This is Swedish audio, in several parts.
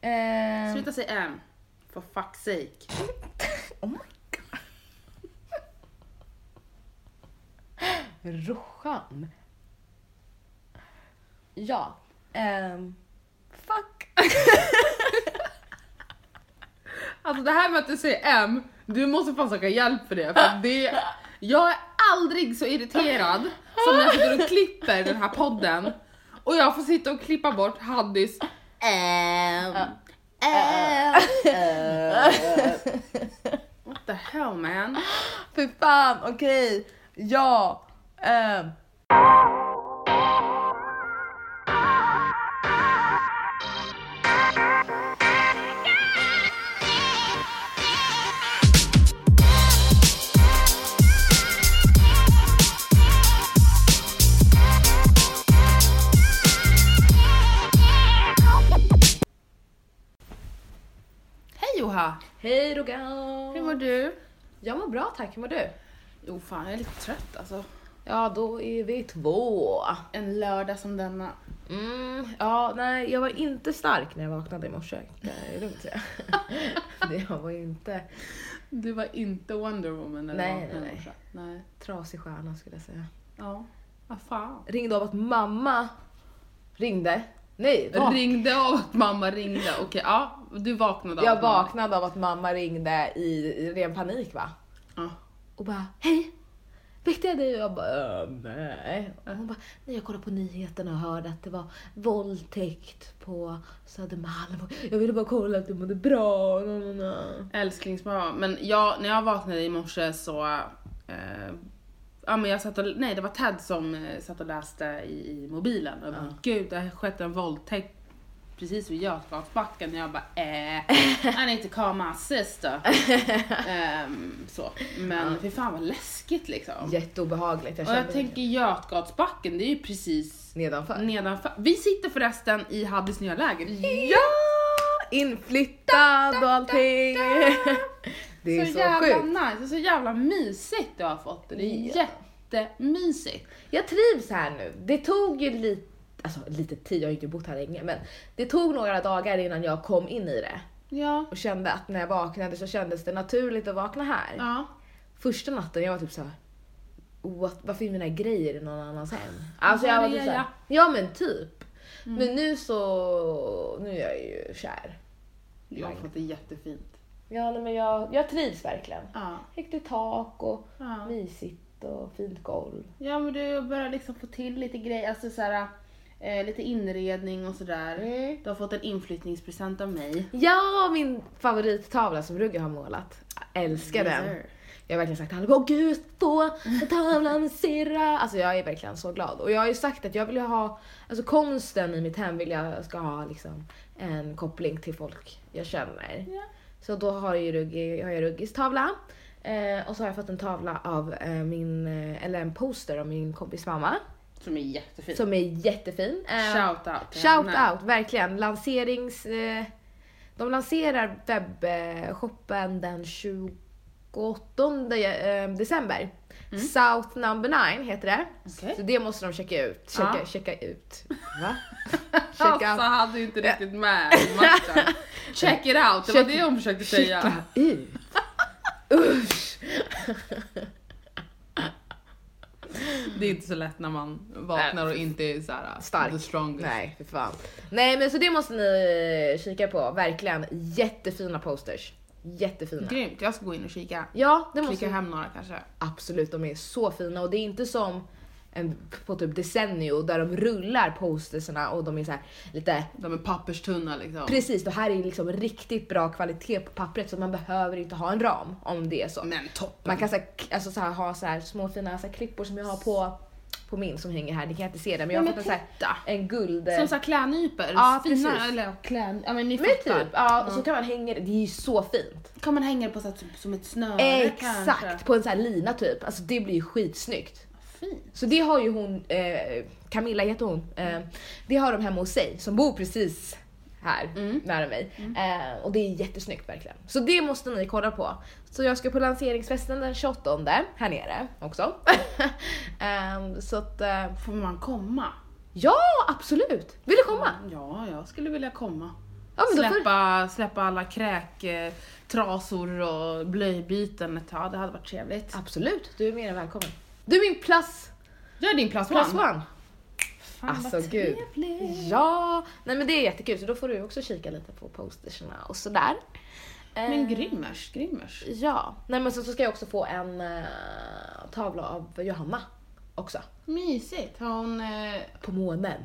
Ehm, Sluta säga M. For fuck's sake. oh my god. Roshan. Ja. ehm, fuck. Alltså det här med att du säger M, du måste fan söka hjälp för det. För det jag är aldrig så irriterad som när jag sitter och klipper den här podden och jag får sitta och klippa bort Haddis M. What the hell man? Fy fan, okej. Ja. ehm. Hej Rogan. Hur mår du? Jag mår bra tack, hur mår du? Jo fan jag är lite trött alltså. Ja, då är vi två. En lördag som denna. Mm, ja, nej, jag var inte stark när jag vaknade i morse. Kan jag lugnt säga. Det jag var inte Du var inte Wonder Woman när Nej, du vaknade nej, i morse. nej. trasig stjärna skulle jag säga. Ja, vad fan. Ringde av att mamma ringde. Nej, vak- Ringde av att mamma ringde. Okej, ja, du vaknade av jag att mamma- vaknade av att mamma ringde i, i ren panik va. Ja. Och bara, hej! Väckte jag dig? Och jag bara, äh, nej. Och hon bara, nej jag kollade på nyheterna och hörde att det var våldtäkt på Södermalm. Och Jag ville bara kolla att du mådde bra. Na, na, na. Älsklingsbarn. Men jag, när jag vaknade i morse så... Eh, ja men jag satt och, nej det var Ted som eh, satt och läste i, i mobilen. Och jag bara, gud det har skett en våldtäkt precis vid Götgatsbacken. Och jag bara, eh, I need to call my sister. Ehm, så. Men fy fan vad läskigt liksom. Jätteobehagligt. Jag Och jag tänker Götgatsbacken, det är ju precis nedanför. nedanför. Vi sitter förresten i Haddis nya lägenhet. Ja! Inflyttad och allting. Det är så, jävla sjukt. nice, så jävla mysigt du har fått det. Det är Ja. jättemysigt. Jag trivs här nu. Det tog ju lite, alltså lite tid, jag har ju inte bott här länge, men det tog några dagar innan jag kom in i det. Ja. Och kände att när jag vaknade så kändes det naturligt att vakna här. Ja. Första natten jag var typ såhär, What, varför är mina grejer i någon annans hem? Alltså jag var typ Här är såhär, ja men typ. Men nu så, nu är jag ju kär. Jag har fått det jättefint. Ja nej, men jag, jag trivs verkligen. Ja. Högt i tak och Ja. mysigt och fint golv. ja men du börjar liksom få till lite grejer, alltså såhär, eh, lite inredning och sådär. Mm. Du har fått en inflyttningspresent av mig. Ja, min favorittavla som Rugge har målat. Jag älskar Yes, den. sir. Jag har verkligen sagt till åh gud, få tavlan med sirra. Alltså jag är verkligen så glad. Och jag har ju sagt att jag vill ha, alltså konsten i mitt hem vill jag ska ha liksom en koppling till folk jag känner. Ja. Så då har, ju Rugge, har jag Ruggis tavla. Eh, och så har jag fått en tavla av eh, min, eh, eller en poster av min kompis mamma. Som är jättefin. Som är jättefin. Eh, Shout out till Shout henne. out, verkligen. Lanserings... Eh, de lanserar webbshoppen den 28 eh, december. South number 9 heter det. Mm. Okej. Så det måste de checka ut. Checka, Ja. checka ut. Va? Alltså checka, hade inte riktigt med matchen. Check it out, det var Check- det hon försökte checka säga. ut. Usch. Det är inte så lätt när man vaknar och inte är såhär Stark. the strongest. Nej, för fan. Nej men så det måste ni kika på. Verkligen jättefina posters. Jättefina. Grymt, jag ska gå in och kika. Ja, det måste Klicka hem några kanske. Absolut, de är så fina och det är inte som en, på typ Decennio där de rullar postersarna och de är så här lite De är papperstunna liksom. Precis, det här är liksom riktigt bra kvalitet på pappret så man behöver inte ha en ram om det är så. Men toppen. Man kan så här, alltså så här, ha så små fina så klippor som jag har på, på min som hänger här. Ni kan inte se det men jag har fått en, så här, titta. en guld... Som såhär klädnypor. Ja, Fina, precis. eller klän... Ja men ni men fattar. typ, ja, och så kan man hänga det. Det är ju så fint. Kan man hänga det på så här, typ, som ett snöre Exakt, kanske? på en sån här lina typ. Alltså det blir ju skitsnyggt. Fint. Så det har ju hon, eh, Camilla heter hon, eh, det har de hemma hos sig som bor precis här Mm. nära mig. Eh, och det är jättesnyggt verkligen. Så det måste ni kolla på. Så jag ska på lanseringsfesten den 28 här nere också. Ehm, så att, eh, Får man komma? ja absolut! Vill du komma? Ja, jag skulle vilja komma. Ja, men då får- släppa, släppa alla kräktrasor och blöjbyten ett tag. Det hade varit trevligt. Absolut, du är mer än välkommen. Du är min plus, Gör din plus plus one. one. Fan Alltså, vad gud. Ja, nej men det är jättekul så då får du också kika lite på posterserna och sådär. Men Eh, grymmers, grymmers. Ja, nej men så, så ska jag också få en eh, tavla av Johanna också. Mysigt. Har hon eh, På månen.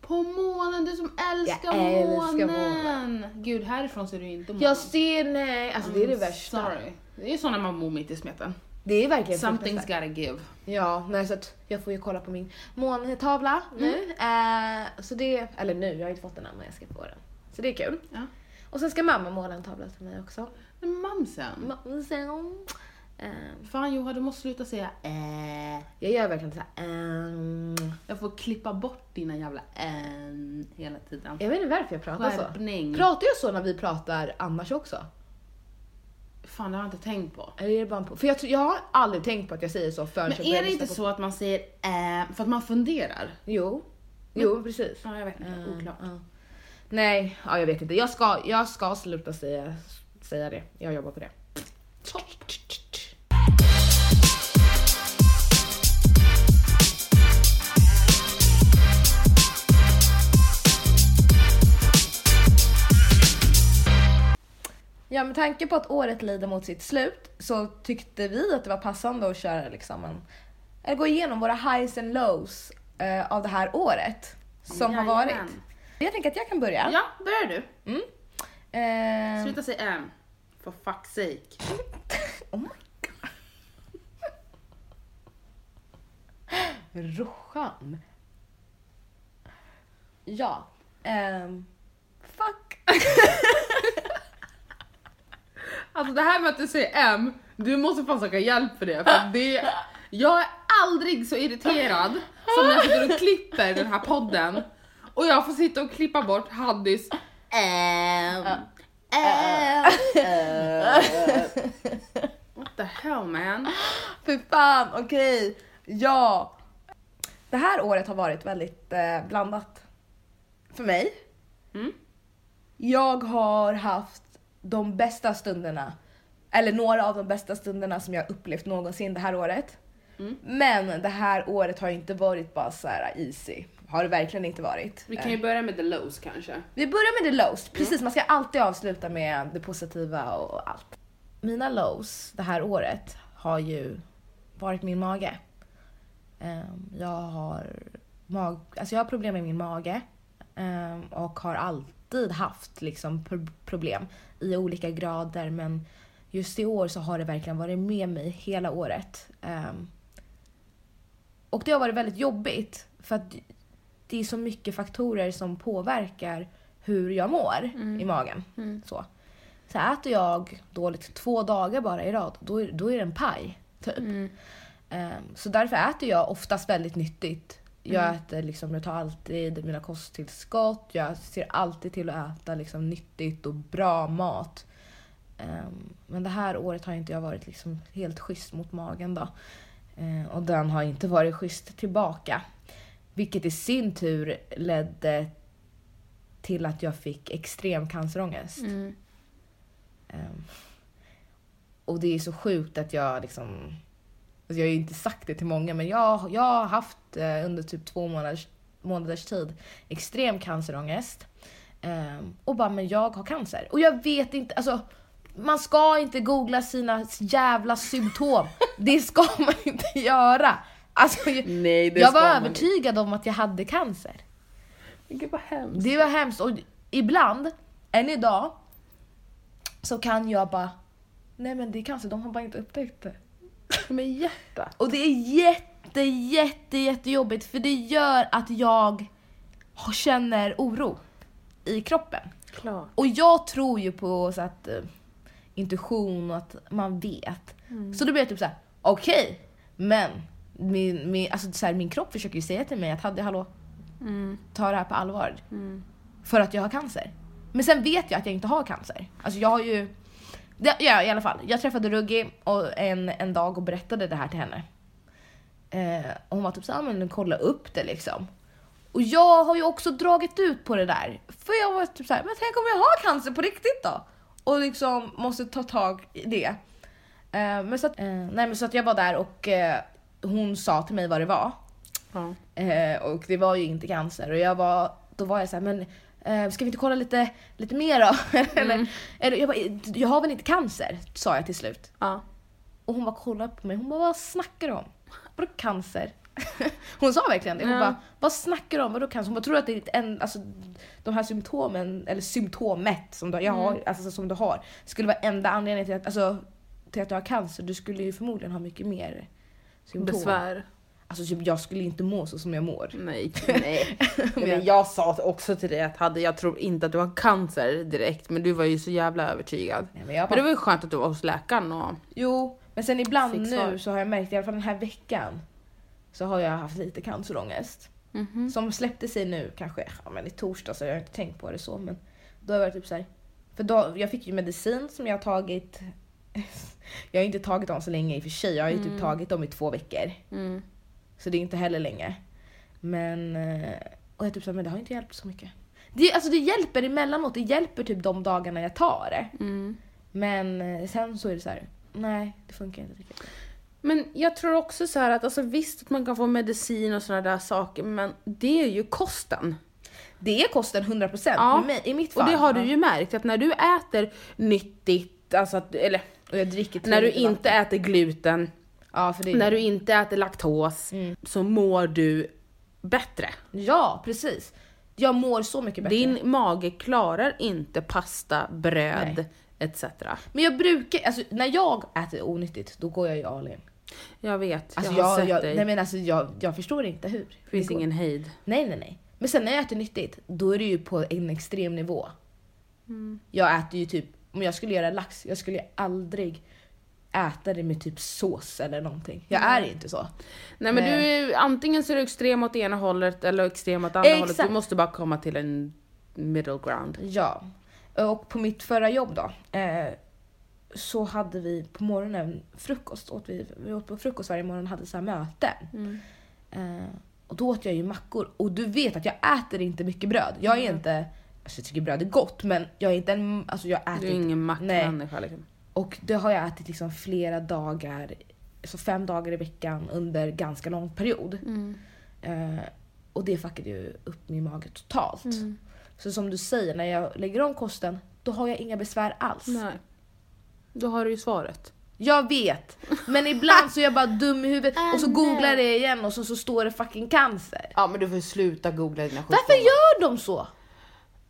på månen, du som älskar, Jag älskar månen. Gud, härifrån ser du inte månen. Jag ser, nej, alltså det är det värsta. Sorry. Det är så när man bor mitt i smeten. Det är verkligen Something's gotta give. Ja, nej, så att jag får ju kolla på min måntavla nu. Eh, så det, eller nu, jag har inte fått den än men jag ska få den. Så det är kul. Ja. Och sen ska mamma måla en tavla till mig också. Mamsen. Mamsen. Eh, Fan Johan, du måste sluta säga äh. jag gör verkligen så här. ehm. Jag får klippa bort dina jävla äh hela tiden. jag vet inte varför jag pratar så. Skärpning. Pratar jag så när vi pratar annars också? Fan, det har jag inte tänkt på. Eller är det bara på? För jag, tror- jag har aldrig tänkt på att jag säger så förrän Men jag är det lyssna inte på- så att man säger äh för att man funderar? Jo. Jo, precis. Ja, jag vet inte. Mm, Oklart. ja. Nej, ja, jag vet inte. Jag ska, jag ska sluta säga, säga det. Jag jobbar på det. Ja, med tanke på att året lider mot sitt slut så tyckte vi att det var passande att köra liksom en, eller gå igenom våra highs and lows eh, av det här året som har varit. Jajamän. Jag tänker att jag kan börja. Ja, börjar du. Mm. Eh, Sluta säga ähm. For fuck's sake. oh my god. Roshan. Ja. ehm, fuck. Alltså det här med att du säger M, du måste fan söka hjälp för det. För att det jag är aldrig så irriterad som när jag sitter och klipper den här podden och jag får sitta och klippa bort Haddis M. M. What the hell man? Fy fan, okej. Ja. Det här året har varit väldigt eh, blandat. För mig. Mm. Jag har haft de bästa stunderna, eller några av de bästa stunderna som jag upplevt någonsin det här året. Mm. Men det här året har inte varit bara så här easy. Har det verkligen inte varit. Vi kan ju Eh, börja med the lows kanske. vi börjar med the lows. Precis, man ska alltid avsluta med det positiva och allt. Mina lows det här året har ju varit min mage. Ehm, Jag har, mag, alltså jag har problem med min mage ehm, och har alltid haft liksom pro- problem i olika grader men just i år så har det verkligen varit med mig hela året. Ehm, Och det har varit väldigt jobbigt för att det är så mycket faktorer som påverkar hur jag mår i magen. Mm. Så. så äter jag dåligt två dagar bara i rad, då är, då är det en paj. Typ. Mm. Ehm, så därför äter jag oftast väldigt nyttigt. Jag äter liksom, jag tar alltid mina kosttillskott, jag ser alltid till att äta liksom nyttigt och bra mat. Ehm, men det här året har inte jag varit liksom helt schysst mot magen då. Ehm, och den har inte varit schysst tillbaka. Vilket i sin tur ledde till att jag fick extrem cancerångest. Mm. Ehm, och det är så sjukt att jag liksom... Alltså jag har ju inte sagt det till många men jag, jag har haft eh, under typ två månaders, månaders tid extrem cancerångest. Ehm, och bara, men jag har cancer. Och jag vet inte, alltså man ska inte googla sina jävla symptom. det ska man inte göra. Alltså, jag, Nej jag var övertygad om att jag hade cancer. inte. Gud vad hemskt. Det var hemskt och ibland, än idag, så kan jag bara, nej men det är cancer, de har bara inte upptäckt det. Med hjärta. Och det är jätte, jätte, jättejobbigt för det gör att jag känner oro i kroppen. Klart. Och jag tror ju på så att eh, intuition och att man vet. Så då blir jag typ så här: okej, men min, min, alltså så här, min kropp försöker ju säga till mig att hade hallå, Mm. ta det här på allvar. Mm. För att jag har cancer. Men sen vet jag att jag inte har cancer. Alltså jag har ju... Ja i alla fall, jag träffade Ruggi och en, en dag och berättade det här till henne. Eh, och hon var typ såhär, men kolla upp det liksom. Och jag har ju också dragit ut på det där. För jag var typ såhär, men tänk om jag har cancer på riktigt då? Och liksom måste ta tag i det. Eh, men, så att, eh, nej, men så att jag var där och eh, hon sa till mig vad det var. Eh, och det var ju inte cancer. Och jag var, då var jag såhär, men eh, ska vi inte kolla lite, lite mer då? eller, eller, jag, bara, jag har väl inte cancer? Sa jag till slut. Ja. Och hon bara kollade på mig, hon bara vad snackar du om? Vadå cancer? hon sa verkligen det. Hon Ja. bara vad snackar du om? Vadå cancer? Hon bara tror du att det är ditt en, alltså, de här symptomen, eller symptomet som du, jag har, alltså, som du har skulle vara enda anledningen till att, alltså, till att du har cancer. Du skulle ju förmodligen ha mycket mer symptom. Besvär. Alltså typ, jag skulle inte må så som jag mår. Nej, nej. men jag sa också till dig att hade, jag tror inte att du har cancer direkt, men du var ju så jävla övertygad. Nej, men jag Men bara, det var ju skönt att du var hos läkaren och... Jo, men sen ibland Fick nu svar. så har jag märkt, i alla fall den här veckan, så har jag haft lite cancerångest. Mhm. Som släppte sig nu kanske ja, men i torsdag så jag har inte tänkt på det så men då har jag varit typ såhär. För då, jag fick ju medicin som jag har tagit. jag har inte tagit dem så länge i och för sig. Jag har ju typ tagit dem i två veckor. Mm. Så det är inte heller länge. Men, eh, och jag typ såhär, men det har inte hjälpt så mycket. Det, alltså det hjälper emellanåt, det hjälper typ de dagarna jag tar det. Mm. Men eh, sen så är det så här. nej det funkar inte riktigt. Men jag tror också så här att alltså visst att man kan få medicin och sådana där saker, men det är ju kosten. Det är kosten 100% Ja. i, mitt fall. Och det har du ju märkt att när du äter nyttigt, alltså att, eller när du inte vatten. äter gluten, Ja, för det när du inte äter laktos, Mm. så mår du bättre. Ja, precis. Jag mår så mycket bättre. Din mage klarar inte pasta, bröd Nej. etc. Men jag brukar, alltså när jag äter onyttigt då går jag ju all in. Jag vet, Alltså jag har jag, sett jag, dig. nej men alltså jag, jag förstår inte hur. det finns ingen hejd. Nej nej nej. Men sen när jag äter nyttigt, då är det ju på en extrem nivå. Jag äter ju typ, om jag skulle göra lax, jag skulle ju aldrig äta det med typ sås eller någonting. Jag är inte så. Nej men du är antingen så är du extrem åt ena hållet eller extrem åt andra hållet. Exakt. Du måste bara komma till en middle ground. Ja. Och på mitt förra jobb då, eh, så hade vi på morgonen frukost. Åt vi, vi åt på frukost varje morgon och hade så här möten. Eh, och då åt jag ju mackor. Och du vet att jag äter inte mycket bröd. Jag är inte, alltså jag tycker bröd är gott men jag är inte en, alltså jag äter Du är inte. ingen mackmänniska liksom. Och det har jag ätit liksom flera dagar, så fem dagar i veckan under ganska lång period. Eh, och det fuckade ju upp min mage totalt. Så som du säger, när jag lägger om kosten, då har jag inga besvär alls. Nej. Då har du ju svaret. Jag vet, men ibland så är jag bara dum i huvudet och så Ah, googlar jag det igen och så, så står det fucking cancer. Ja men du får sluta googla dina sjukdomar. Varför gör de så?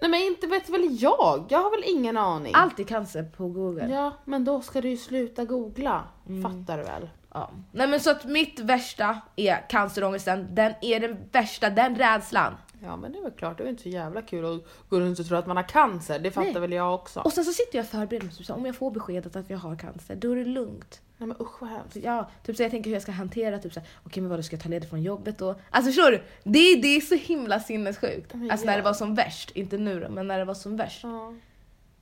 Nej men inte vet väl jag? Jag har väl ingen aning. Allt är cancer på google. Ja men då ska du ju sluta googla. Mm. Fattar du väl? Ja. Nej men så att mitt värsta är cancerångesten, den är den värsta, den rädslan. Ja men det är väl klart, det är inte så jävla kul att gå runt och tro att man har cancer. Det fattar Nej. väl jag också. Och sen så sitter jag och förbereder mig, om jag får beskedet att jag har cancer, då är det lugnt. Nej men usch vad hemskt. Ja, typ så jag tänker hur jag ska hantera typ så här, okej men vad ska jag ta ledigt från jobbet och Alltså förstår du? Det, det är så himla sinnessjukt. Men Alltså ja. när det var som värst, inte nu då, men när det var som värst. Ja.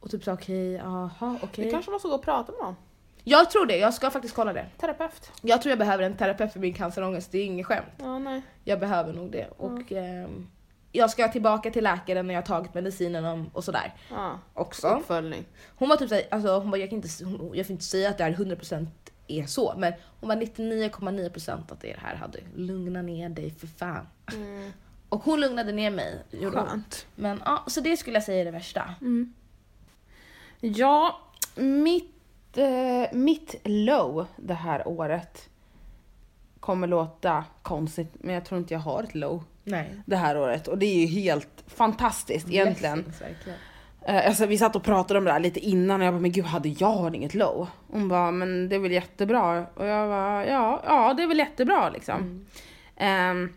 Och typ så okej, jaha okej. Du kanske måste gå och prata med någon. Jag tror det, jag ska faktiskt kolla det. Terapeut. Jag tror jag behöver en terapeut för min cancerångest, det är inget skämt. Ja nej. Jag behöver nog det. Och ehm, jag ska tillbaka till läkaren när jag har tagit medicinen och sådär Ja. också. Uppföljning. Hon var typ såhär, alltså hon bara, jag kan inte, hon, jag får inte säga att det är 100% är så, men hon var 99,9% att det här hade lugna ner dig för fan. Mm. Och hon lugnade ner mig. Skönt. Men ja, så det skulle jag säga är det värsta. Ja, mitt, eh, mitt low det här året kommer låta konstigt, men jag tror inte jag har ett low Nej. det här året. Och det är ju helt fantastiskt egentligen. Blessings, verkligen. Eh, alltså, vi satt och pratade om det här lite innan och jag bara, men gud hade jag inget low? Hon bara, men det är väl jättebra. Och jag bara, ja, ja det är väl jättebra liksom. Ehm,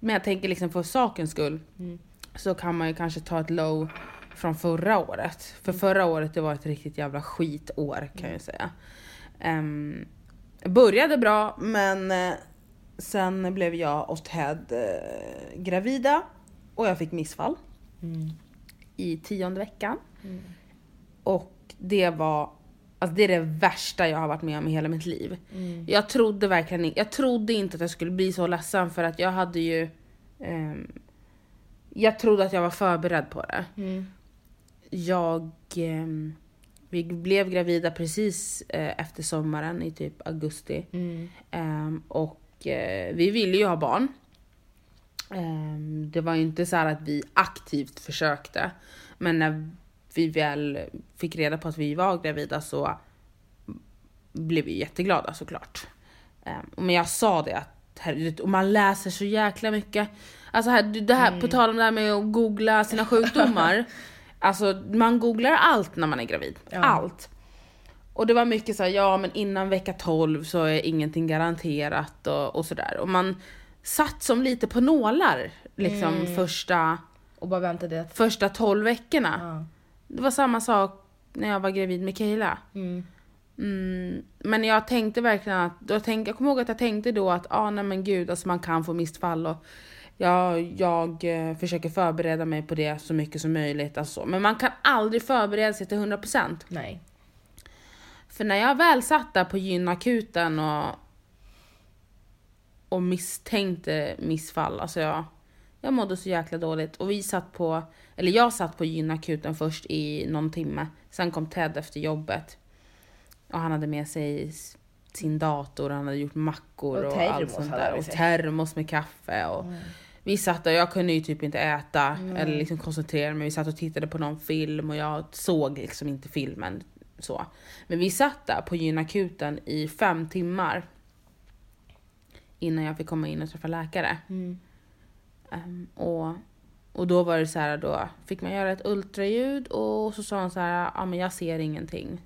men jag tänker liksom för sakens skull Mm. så kan man ju kanske ta ett low från förra året. För förra året det var ett riktigt jävla skitår kan jag säga. Um, började bra men eh, sen blev jag och Ted eh, gravida och jag fick missfall Mm. I tionde veckan. Mm. Och det var Alltså det är det värsta jag har varit med om i hela mitt liv. Mm. Jag trodde verkligen inte, jag trodde inte att jag skulle bli så ledsen för att jag hade ju ehm, jag trodde att jag var förberedd på det. Mm. Jag... ehm, vi blev gravida precis eh, efter sommaren i typ augusti. Mm. Ehm, och eh, vi ville ju ha barn. Ehm, det var ju inte så här att vi aktivt försökte. Men när vi väl fick reda på att vi var gravida så blev vi jätteglada såklart. Ehm, men jag sa det att herregud, och man läser så jäkla mycket. Alltså här, det här, på tal om det här med att googla sina sjukdomar. alltså man googlar allt när man är gravid. Ja. Allt. Och det var mycket så här, ja men innan vecka 12 så är ingenting garanterat och, och sådär. Och man satt som lite på nålar liksom första, Och bara väntade att... första 12 veckorna. Ja. Det var samma sak när jag var gravid med Kayla. Mm. Mm, men jag tänkte verkligen att, jag, tänk, jag kommer ihåg att jag tänkte då att, ah, nej men gud, alltså man kan få missfall och jag, jag eh, försöker förbereda mig på det så mycket som möjligt. Alltså. Men man kan aldrig förbereda sig till 100%. Nej. För när jag väl satt där på gynakuten och, och misstänkte missfall, alltså jag, jag mådde så jäkla dåligt. Och vi satt på, eller jag satt på gynakuten först i någon timme. Sen kom Ted efter jobbet. Och han hade med sig sin dator, han hade gjort mackor Och och, allt sånt där. Och termos med kaffe. Och Vi satt där, jag kunde ju typ inte äta eller liksom koncentrera mig. Vi satt och tittade på någon film och jag såg liksom inte filmen. Så. Men vi satt där på gynakuten i fem timmar. Innan jag fick komma in och träffa läkare. Mm. Ehm, och, och då var det så här, då fick man göra ett ultraljud och så sa han så här, ja men jag ser ingenting.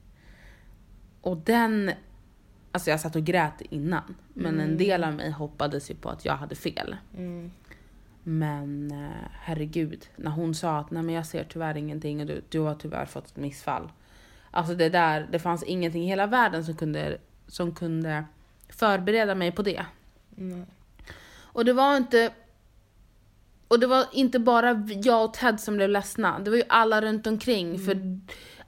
Och den, alltså jag satt och grät innan. Men en del av mig hoppades ju på att jag hade fel. Mm. Men eh, herregud, när hon sa att nej men jag ser tyvärr ingenting och du, du har tyvärr fått ett missfall. Alltså det där, det fanns ingenting i hela världen som kunde, som kunde förbereda mig på det. Mm. Och det var inte och det var inte bara jag och Ted som blev ledsna, det var ju alla runt omkring. För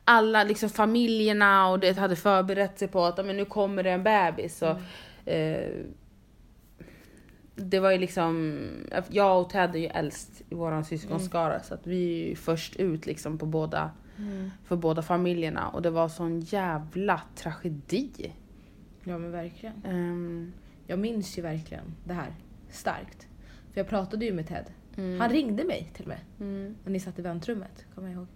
alla liksom familjerna och det hade förberett sig på att "Ja, men nu kommer det en bebis. Och, eh, det var ju liksom, jag och Ted är ju äldst i våran syskonskara så att vi är först ut liksom på båda, Mm. för båda familjerna. Och det var sån jävla tragedi. Ja men verkligen. Ehm, Jag minns ju verkligen det här starkt. För jag pratade ju med Ted. mm, Han ringde mig till och med. mm. När ni satt i väntrummet, kommer jag ihåg.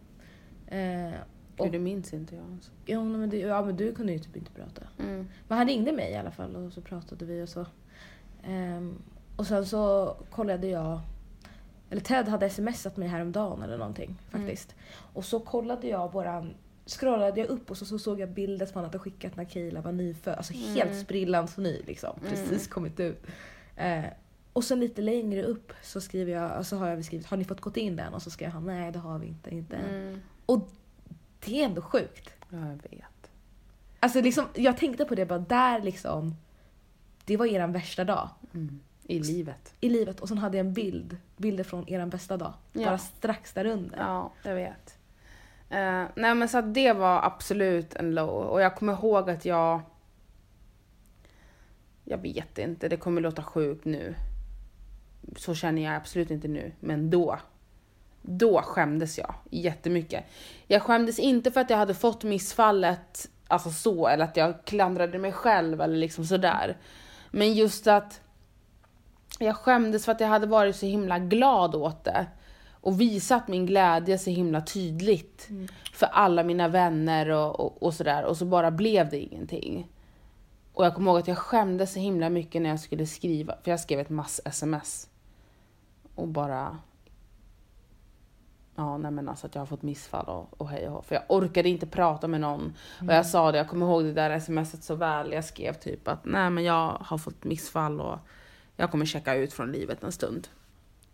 Eh, Gud, Och- det minns inte jag ens. ja, men du, ja men du kunde ju typ inte prata. Mm. Men han ringde mig i alla fall och så pratade vi och så. Ehm, och sen så kollade jag, eller Ted hade smsat mig häromdagen eller någonting faktiskt. Och så kollade jag våran, scrollade jag upp och så, så såg jag bilder som han hade skickat när Kayla var nyfödd. Alltså helt sprillans ny liksom. Precis kommit ut. Eh, och sen lite längre upp så skriver jag, så har jag skrivit, har ni fått gått in den? Och så skrev han, nej det har vi inte. inte. än." Mm. Och det är ändå sjukt. Ja, jag vet. Alltså liksom, jag tänkte på det bara där liksom, det var eran värsta dag Mm. I livet. i livet och sen hade jag en bild, bilder från eran bästa dag. Ja. Bara strax där under. Ja, jag vet. Uh, nej men så att det var absolut en low. Och jag kommer ihåg att jag... Jag vet inte, det kommer låta sjukt nu. Så känner jag absolut inte nu. Men då. Då skämdes jag jättemycket. Jag skämdes inte för att jag hade fått missfallet, alltså så, eller att jag klandrade mig själv eller liksom sådär. Men just att jag skämdes för att jag hade varit så himla glad åt det. Och visat min glädje så himla tydligt för alla mina vänner och, och, och sådär. Och så bara blev det ingenting. Och jag kommer ihåg att jag skämdes så himla mycket när jag skulle skriva, för jag skrev ett mass-sms. Och bara... Ja, nej men alltså att jag har fått missfall och, och hej och. För jag orkade inte prata med någon. Och jag sa det, jag kommer ihåg det där smset så väl. Jag skrev typ att nej men jag har fått missfall och jag kommer checka ut från livet en stund.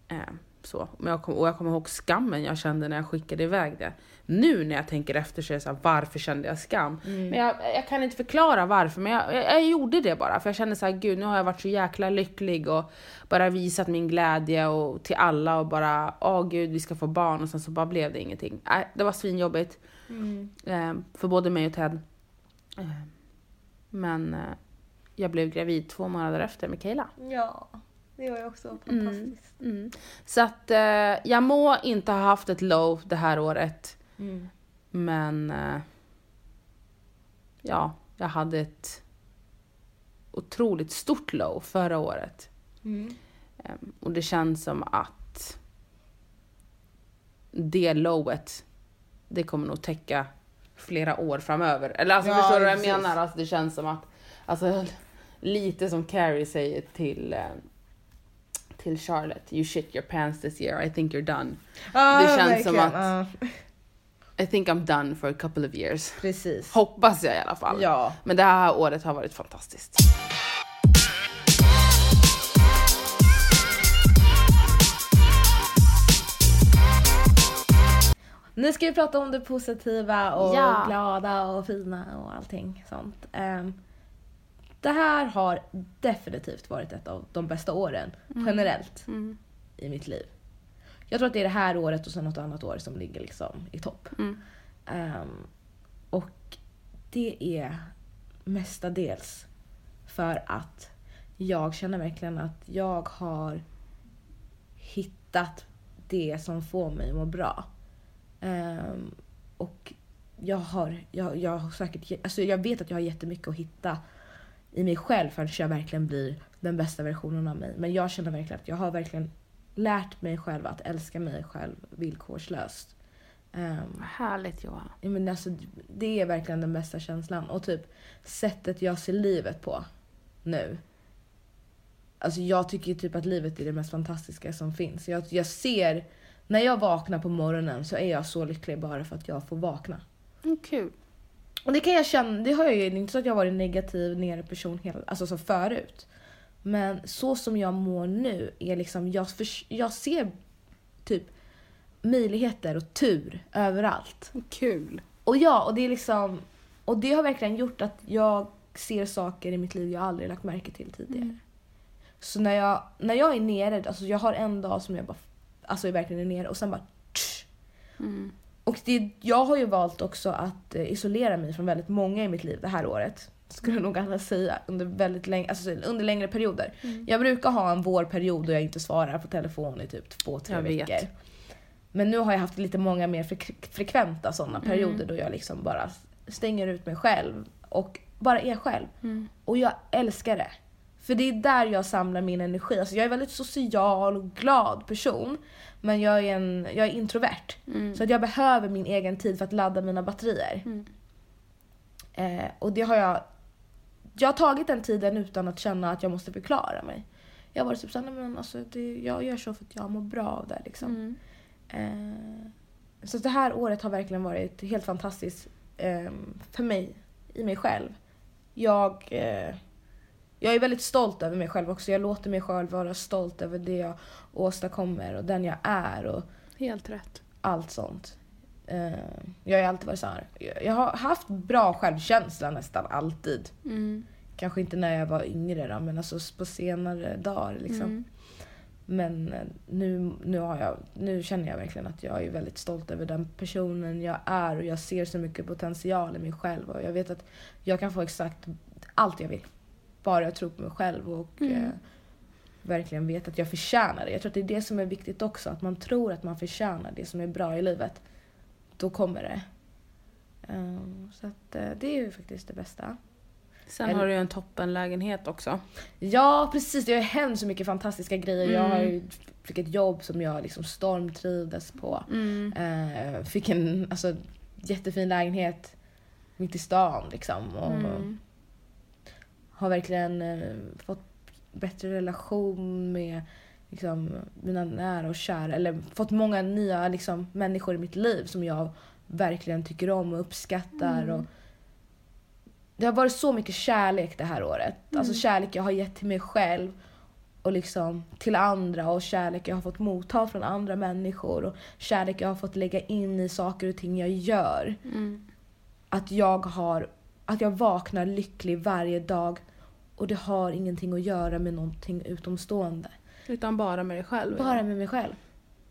Eh, så. Men jag kom, och jag kommer ihåg skammen jag kände när jag skickade iväg det. Nu när jag tänker efter så är det så här, varför kände jag skam? Men jag, jag kan inte förklara varför, men jag, jag, jag gjorde det bara. För jag kände så här, gud nu har jag varit så jäkla lycklig och bara visat min glädje och, till alla och bara, åh gud vi ska få barn och sen så bara blev det ingenting. Äh, det var svinjobbigt. Mm. Eh, för både mig och Ted. Eh, men eh, jag blev gravid två månader efter med Kayla. Ja. Det var ju också Mm. fantastiskt. Mm. Så att eh, jag må inte ha haft ett low det här året. Mm. Men eh, ja, jag hade ett otroligt stort low förra året. Mm. Ehm, och det känns som att det lowet, det kommer nog täcka flera år framöver. Eller alltså Ja, förstår du vad jag precis. menar? Alltså, det känns som att, alltså lite som Carrie säger till eh, till Charlotte, you shit your pants this year, I think you're done. Ja, Det känns som att- Ja, I think I'm done for a couple of years. precis. Hoppas jag i alla fall. Ja. Men det här året har varit fantastiskt. Nu ska vi prata om det positiva och Ja. glada och fina och allting sånt. Ehm, det här har definitivt varit ett av de bästa åren generellt Mm. i mitt liv. Jag tror att det är det här året och sen något annat år som ligger liksom i topp. Mm. Ehm, och det är mestadels för att jag känner verkligen att jag har hittat det som får mig att må bra. Ehm, och jag har, jag, jag har säkert, alltså jag vet att jag har jättemycket att hitta i mig själv förrän jag verkligen blir den bästa versionen av mig. Men jag känner verkligen att jag har verkligen lärt mig själv att älska mig själv villkorslöst. Vad härligt Johan. Ja, men alltså, det är verkligen den bästa känslan. Och typ sättet jag ser livet på nu. Alltså jag tycker typ att livet är det mest fantastiska som finns. Jag, jag ser, när jag vaknar på morgonen så är jag så lycklig bara för att jag får vakna. Mm, kul. Och det kan jag känna, det har jag ju det är inte så att jag varit negativ, nere person hela, alltså som förut. Men så som jag mår nu är liksom, jag, för, jag ser typ möjligheter och tur överallt. Kul. Och ja, och det är liksom... Och det har verkligen gjort att jag ser saker i mitt liv jag aldrig lagt märke till tidigare. Mm. Så när jag, när jag är nere, alltså jag har en dag som jag bara, alltså jag verkligen är nere och sen bara tsch. Mm. Och det, jag har ju valt också att eh, isolera mig från väldigt många i mitt liv det här året. Skulle jag nog alla säga. Under väldigt länge, alltså under längre perioder. Mm. Jag brukar ha en vårperiod då jag inte svarar på telefon i typ två, tre Jag vet. veckor. Men nu har jag haft lite många mer frek- frekventa sådana Mm. perioder då jag liksom bara stänger ut mig själv och bara är själv. Mm. Och jag älskar det. För det är där jag samlar min energi. Alltså jag är en väldigt social och glad person. Men jag är, en, jag är introvert. Mm. Så att jag behöver min egen tid för att ladda mina batterier. Mm. Eh, och det har jag... Jag har tagit den tiden utan att känna att jag måste förklara mig. Jag har varit typ såhär, "Nej, men alltså det, jag gör så för att jag mår bra av det liksom. Mm. Eh, så det här året har verkligen varit helt fantastiskt eh, för mig, i mig själv. Jag, eh, jag är väldigt stolt över mig själv också. Jag låter mig själv vara stolt över det jag åstadkommer och den jag är och Helt rätt. allt sånt. Eh, jag har alltid varit så här. Jag har haft bra självkänsla nästan alltid. Mm. Kanske inte när jag var yngre då, men alltså på senare dagar liksom. Mm. Men eh, nu, nu, har jag, nu känner jag verkligen att jag är väldigt stolt över den personen jag är och jag ser så mycket potential i mig själv och jag vet att jag kan få exakt allt jag vill. Bara jag tror på mig själv och Mm. eh, verkligen vet att jag förtjänar det. Jag tror att det är det som är viktigt också, att man tror att man förtjänar det som är bra i livet. Då kommer det. Um, så att eh, det är ju faktiskt det bästa. Sen Eller- har du ju en toppenlägenhet också. Ja precis, det har hänt så mycket fantastiska grejer. Jag har Mm. ju fick ett jobb som jag liksom stormtrivdes på. Mm. Eh, fick en alltså, jättefin lägenhet mitt i stan liksom. Och Mm. Har verkligen eh, fått bättre relation med liksom, mina nära och kära. Eller fått många nya liksom, människor i mitt liv som jag verkligen tycker om och uppskattar. Mm. Och det har varit så mycket kärlek det här året. Alltså Mm. kärlek jag har gett till mig själv och liksom till andra och kärlek jag har fått motta från andra människor och kärlek jag har fått lägga in i saker och ting jag gör. Mm. Att jag har, att jag vaknar lycklig varje dag och det har ingenting att göra med någonting utomstående. Utan bara med dig själv. Bara med mig själv.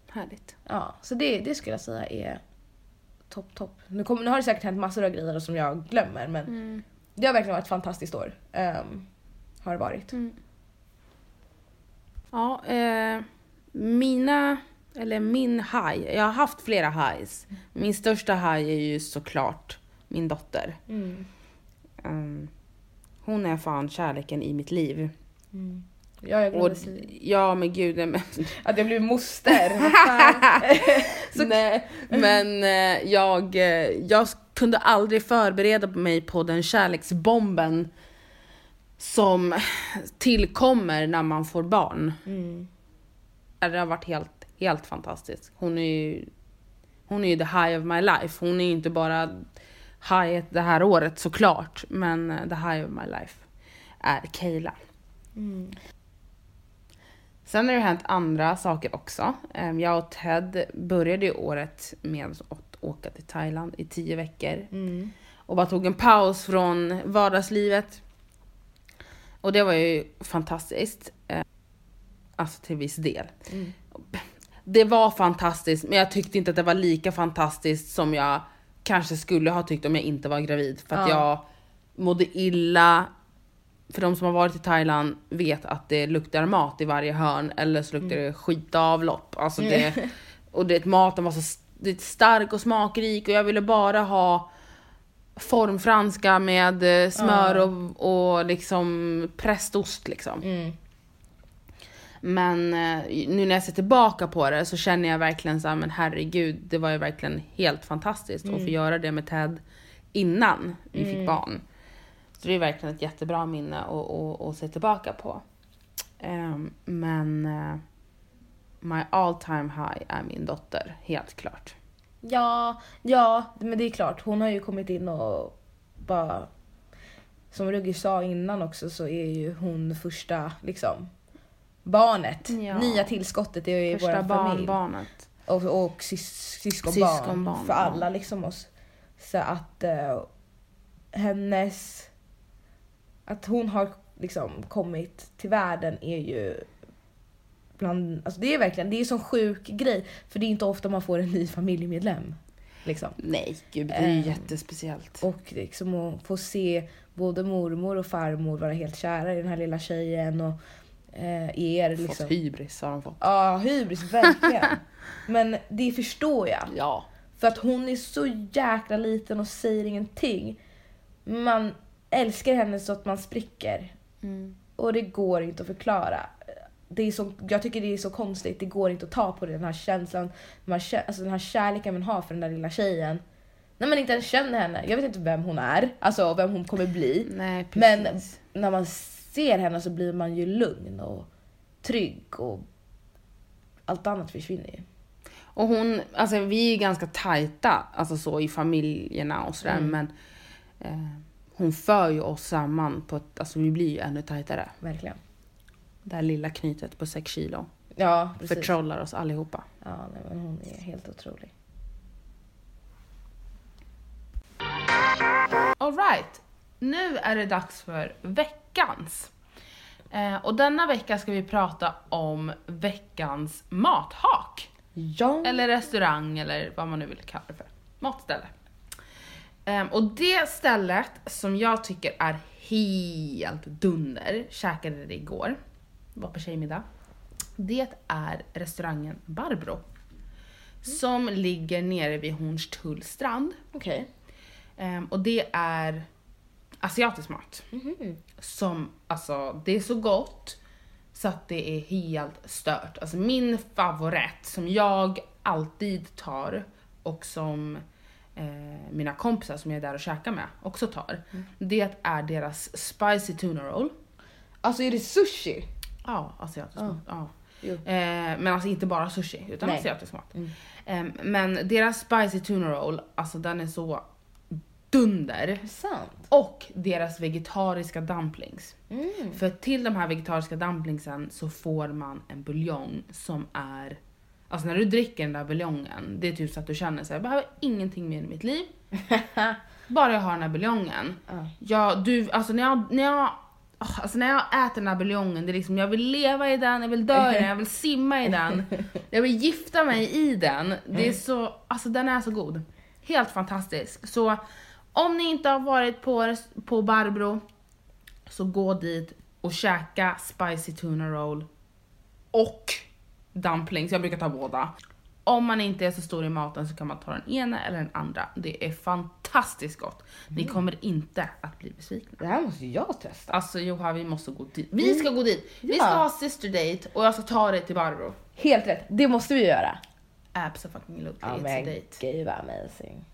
Härligt. Ja, så det, det skulle jag säga är topp, topp. Nu, nu har det säkert hänt massor av grejer som jag glömmer men Mm. det har verkligen varit ett fantastiskt år. Ehm, har det varit. Mm. Ja, eh, mina, eller min high, jag har haft flera highs. Min största high är ju såklart min dotter. Mm. Um, hon är fan kärleken i mitt liv. Mm. Ja, jag Och, ja men gud, nej, men, Att jag blev moster. fan. nej, men eh, jag, eh, jag kunde aldrig förbereda mig på den kärleksbomben som tillkommer när man får barn. mm. Det har varit helt, helt fantastiskt. Hon är ju hon är ju the high of my life. Hon är ju inte bara high det här året såklart, men eh, the high of my life är Kayla. Mm. Sen har det hänt andra saker också. Jag och Ted började ju året med att åka till Thailand i tio veckor Mm. och bara tog en paus från vardagslivet. Och det var ju fantastiskt. Eh, Alltså till viss del. Mm. Det var fantastiskt, men jag tyckte inte att det var lika fantastiskt som jag kanske skulle ha tyckt om jag inte var gravid. För att Ja. jag mådde illa. För de som har varit i Thailand vet att det luktar mat i varje hörn, eller så luktar det skitavlopp. Alltså det, och det, maten var så det stark och smakrik och jag ville bara ha formfranska med eh, smör och, och liksom prästost liksom. Mm. Men eh, nu när jag ser tillbaka på det så känner jag verkligen så här, men herregud, det var ju verkligen helt fantastiskt att få göra det med Ted innan vi fick barn. Så det är verkligen ett jättebra minne att, att, att se tillbaka på. Ehm, men eh, my all time high är min dotter, helt klart. Ja, ja, men det är klart. Hon har ju kommit in och bara... Som Rugge sa innan också så är ju hon första liksom barnet. Ja. Nya tillskottet i Första vår familj. barnbarnet. Och, och sys, syskonbarn, Syskonbarn, för alla liksom oss. Så att eh, hennes... Att hon har liksom kommit till världen är ju bland, alltså det är verkligen, det är en sån sjuk grej. För det är inte ofta man får en ny familjemedlem. Liksom. Nej, gud det är ju Ehm, jättespeciellt. Och liksom att få se både mormor och farmor vara helt kära i den här lilla tjejen och eh, er liksom. Fått hybris har de fått. Ja, hybris, verkligen. Men det förstår jag. Ja. För att hon är så jäkla liten och säger ingenting. Man älskar henne så att man spricker. Mm. Och det går inte att förklara. Det är så, jag tycker det är så konstigt, det går inte att ta på det, den här känslan, de här, alltså den här kärleken man har för den där lilla tjejen. När man inte ens känner henne, jag vet inte vem hon är, alltså vem hon kommer bli. Nej, Men när man ser henne så blir man ju lugn och trygg och allt annat försvinner ju. Och hon, alltså vi är ganska tajta, alltså så i familjerna och sådär, Mm. men eh, hon för ju oss samman på ett, alltså vi blir ju ännu tajtare. Verkligen. Det här lilla knytet på 6 kilo Ja, precis. förtrollar oss allihopa. Ja, nej, men hon är helt otrolig. Alright, nu är det dags för veckans. Eh, och denna vecka ska vi prata om veckans mathak. Ja. Eller restaurang eller vad man nu vill kalla det för. Matställe. Ehm, och det stället som jag tycker är helt dunder, käkade det igår, var på tjejmiddag. Det är restaurangen Barbro. Som ligger nere vid Hornstull strand. Okej. Ehm, och det är asiatisk mat. Mhm. Som, alltså det är så gott så att det är helt stört. Alltså min favorit som jag alltid tar och som eh, mina kompisar som jag är där och käkar med också tar. Det är deras spicy tuna roll. Alltså är det sushi? Ja, asiatisk Ja. mat. Ja. Eh, men alltså inte bara sushi utan Nej. asiatisk mat. Mm. Eh, men deras spicy tuna roll, alltså den är så dunder. Sant? Och deras vegetariska dumplings. Mm. För till de här vegetariska dumplingsen så får man en buljong som är... Alltså när du dricker den där buljongen, det är typ så att du känner så här, jag behöver ingenting mer i mitt liv. Bara jag har den här buljongen. Ja. Ja, du, alltså när jag, när jag Alltså när jag äter den här buljongen, det är liksom, jag vill leva i den, jag vill dö i den, jag vill simma i den, jag vill gifta mig i den. Det är så, alltså den är så god. Helt fantastisk. Så om ni inte har varit på, på Barbro, så gå dit och käka spicy tuna roll. och dumplings. Jag brukar ta båda. Om man inte är så stor i maten så kan man ta den ena eller den andra. Det är fantastiskt gott. Ni kommer inte att bli besvikna. Det här måste jag testa. Alltså Joha, vi måste gå dit. Vi ska gå dit. Vi ska Ja. ha sister date och jag ska ta dig till Barbro. Helt rätt, det måste vi göra. Absolutely, Ja it's a date. gud vad amazing.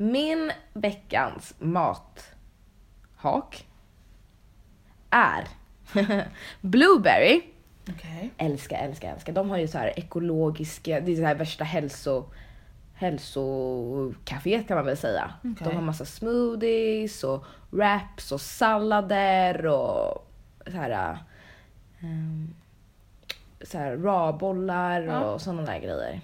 Min veckans mathak är Blueberry. Okej. Älskar, älskar, älskar. De har ju så här ekologiska, det är så här värsta hälso hälsokaféet kan man väl säga. Okej. De har massa smoothies och wraps och sallader och så här, um, så här raw-bollar Ja. och sådana där grejer.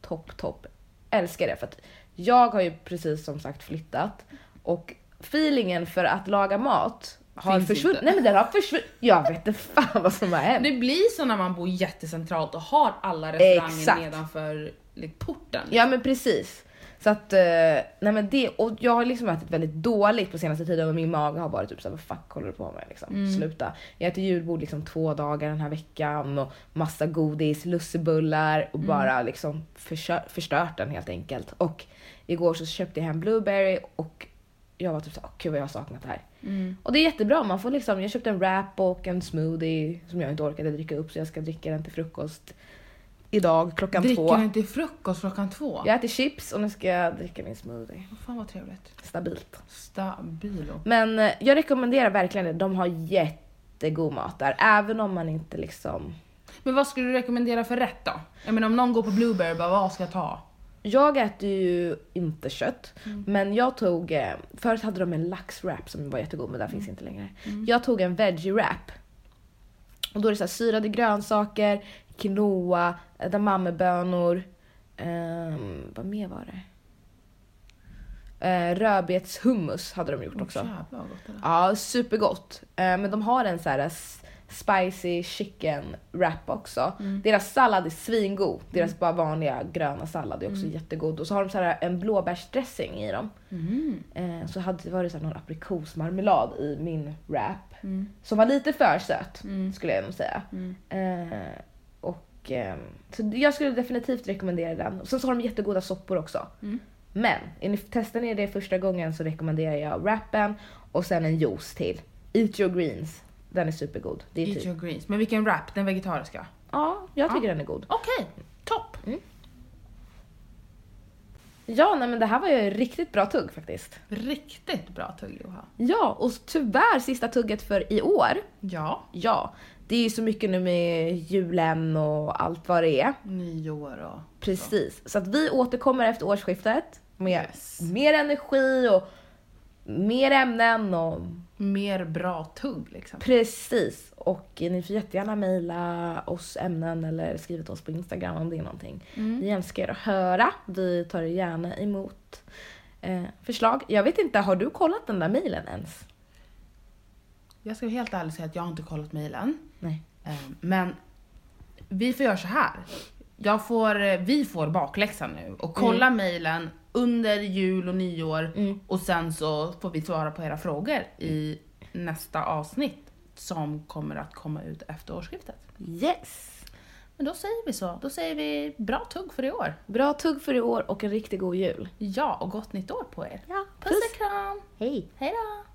Topp, topp. Älskar det för att jag har ju precis som sagt flyttat och feelingen för att laga mat har försvunnit. Nej men den har försvunnit. Jag vet inte fan vad som har hänt. Det blir så när man bor jättecentralt och har alla restauranger Exakt. nedanför liksom, porten. Ja men precis. Så att, eh, nej men det, och jag har liksom ätit väldigt dåligt på senaste tiden och min mage har varit typ såhär, vad fuck håller du på med liksom? Sluta. Jag äter julbord liksom två dagar den här veckan och massa godis, lussebullar och bara liksom försö- förstört den helt enkelt. Och igår så köpte jag hem blueberry och jag var typ såhär, åh gud vad jag har saknat det här. Mm. Och det är jättebra, man får liksom, jag köpte en wrap och en smoothie som jag inte orkade dricka upp så jag ska dricka den till frukost idag klockan Dricker två. du inte frukost klockan två? Jag äter chips och nu ska jag dricka min smoothie. Åh, Fan vad trevligt. Stabilt. Stabilo. Men eh, jag rekommenderar verkligen det. De har jättegod mat där. Även om man inte liksom... Men vad skulle du rekommendera för rätt då? Jag menar om någon går på Blueberry, bara, vad ska jag ta? Jag äter ju inte kött. Men jag tog... eh, Förut hade de en laxwrap som var jättegod men den finns inte längre. Jag tog en veggie wrap. Och då är det så här syrade grönsaker, quinoa, edamamebönor. Um, vad mer var det? Uh, rödbetshummus hade de gjort också. Jävlar vad gott där. Ja, supergott. Eh, men de har en så här spicy chicken wrap också. Deras sallad är svingod. Deras bara vanliga gröna sallad är också jättegod. Och så har de så här en blåbärsdressing i dem. Mm. Eh, så hade, var det så här någon aprikosmarmelad i min wrap. Mm. Som var lite för söt Mm. skulle jag nog säga. Mm. Eh, och, eh, så jag skulle definitivt rekommendera den. Sen så har de jättegoda soppor också. Mm. Men testar ni det första gången så rekommenderar jag wrappen och sen en juice till. Eat your greens. Den är supergod. Det är Eat typ. your greens. Men vilken wrap? Den vegetariska? Ja, jag tycker Ja. den är god. Okej, topp. Ja, nej, men det här var ju riktigt bra tugg faktiskt. Riktigt bra tugg Joha. Ja, och tyvärr sista tugget för i år. Ja. Ja, det är ju så mycket nu med julen och allt vad det är. Nyår och... Precis. Så att vi återkommer efter årsskiftet med Yes. mer energi och mer ämnen och Mer bra tugg liksom. precis. Och ni får jättegärna mejla oss ämnen eller skriva till oss på Instagram om det är någonting. Mm. Vi älskar att höra. Vi tar gärna emot eh, förslag. Jag vet inte, har du kollat den där mejlen ens? Jag ska helt ärligt säga att jag har inte kollat mejlen. Nej. Eh, Men vi får göra så här. Jag får, eh, vi får bakläxan nu och kolla mejlen under jul och nyår Mm. och sen så får vi svara på era frågor i nästa avsnitt som kommer att komma ut efter årsskiftet. Yes! Men då säger vi så. Då säger vi bra tugg för i år. Bra tugg för i år och en riktigt god jul. Ja, och gott nytt år på er. Ja, Puss och kram! Hej! Hej då!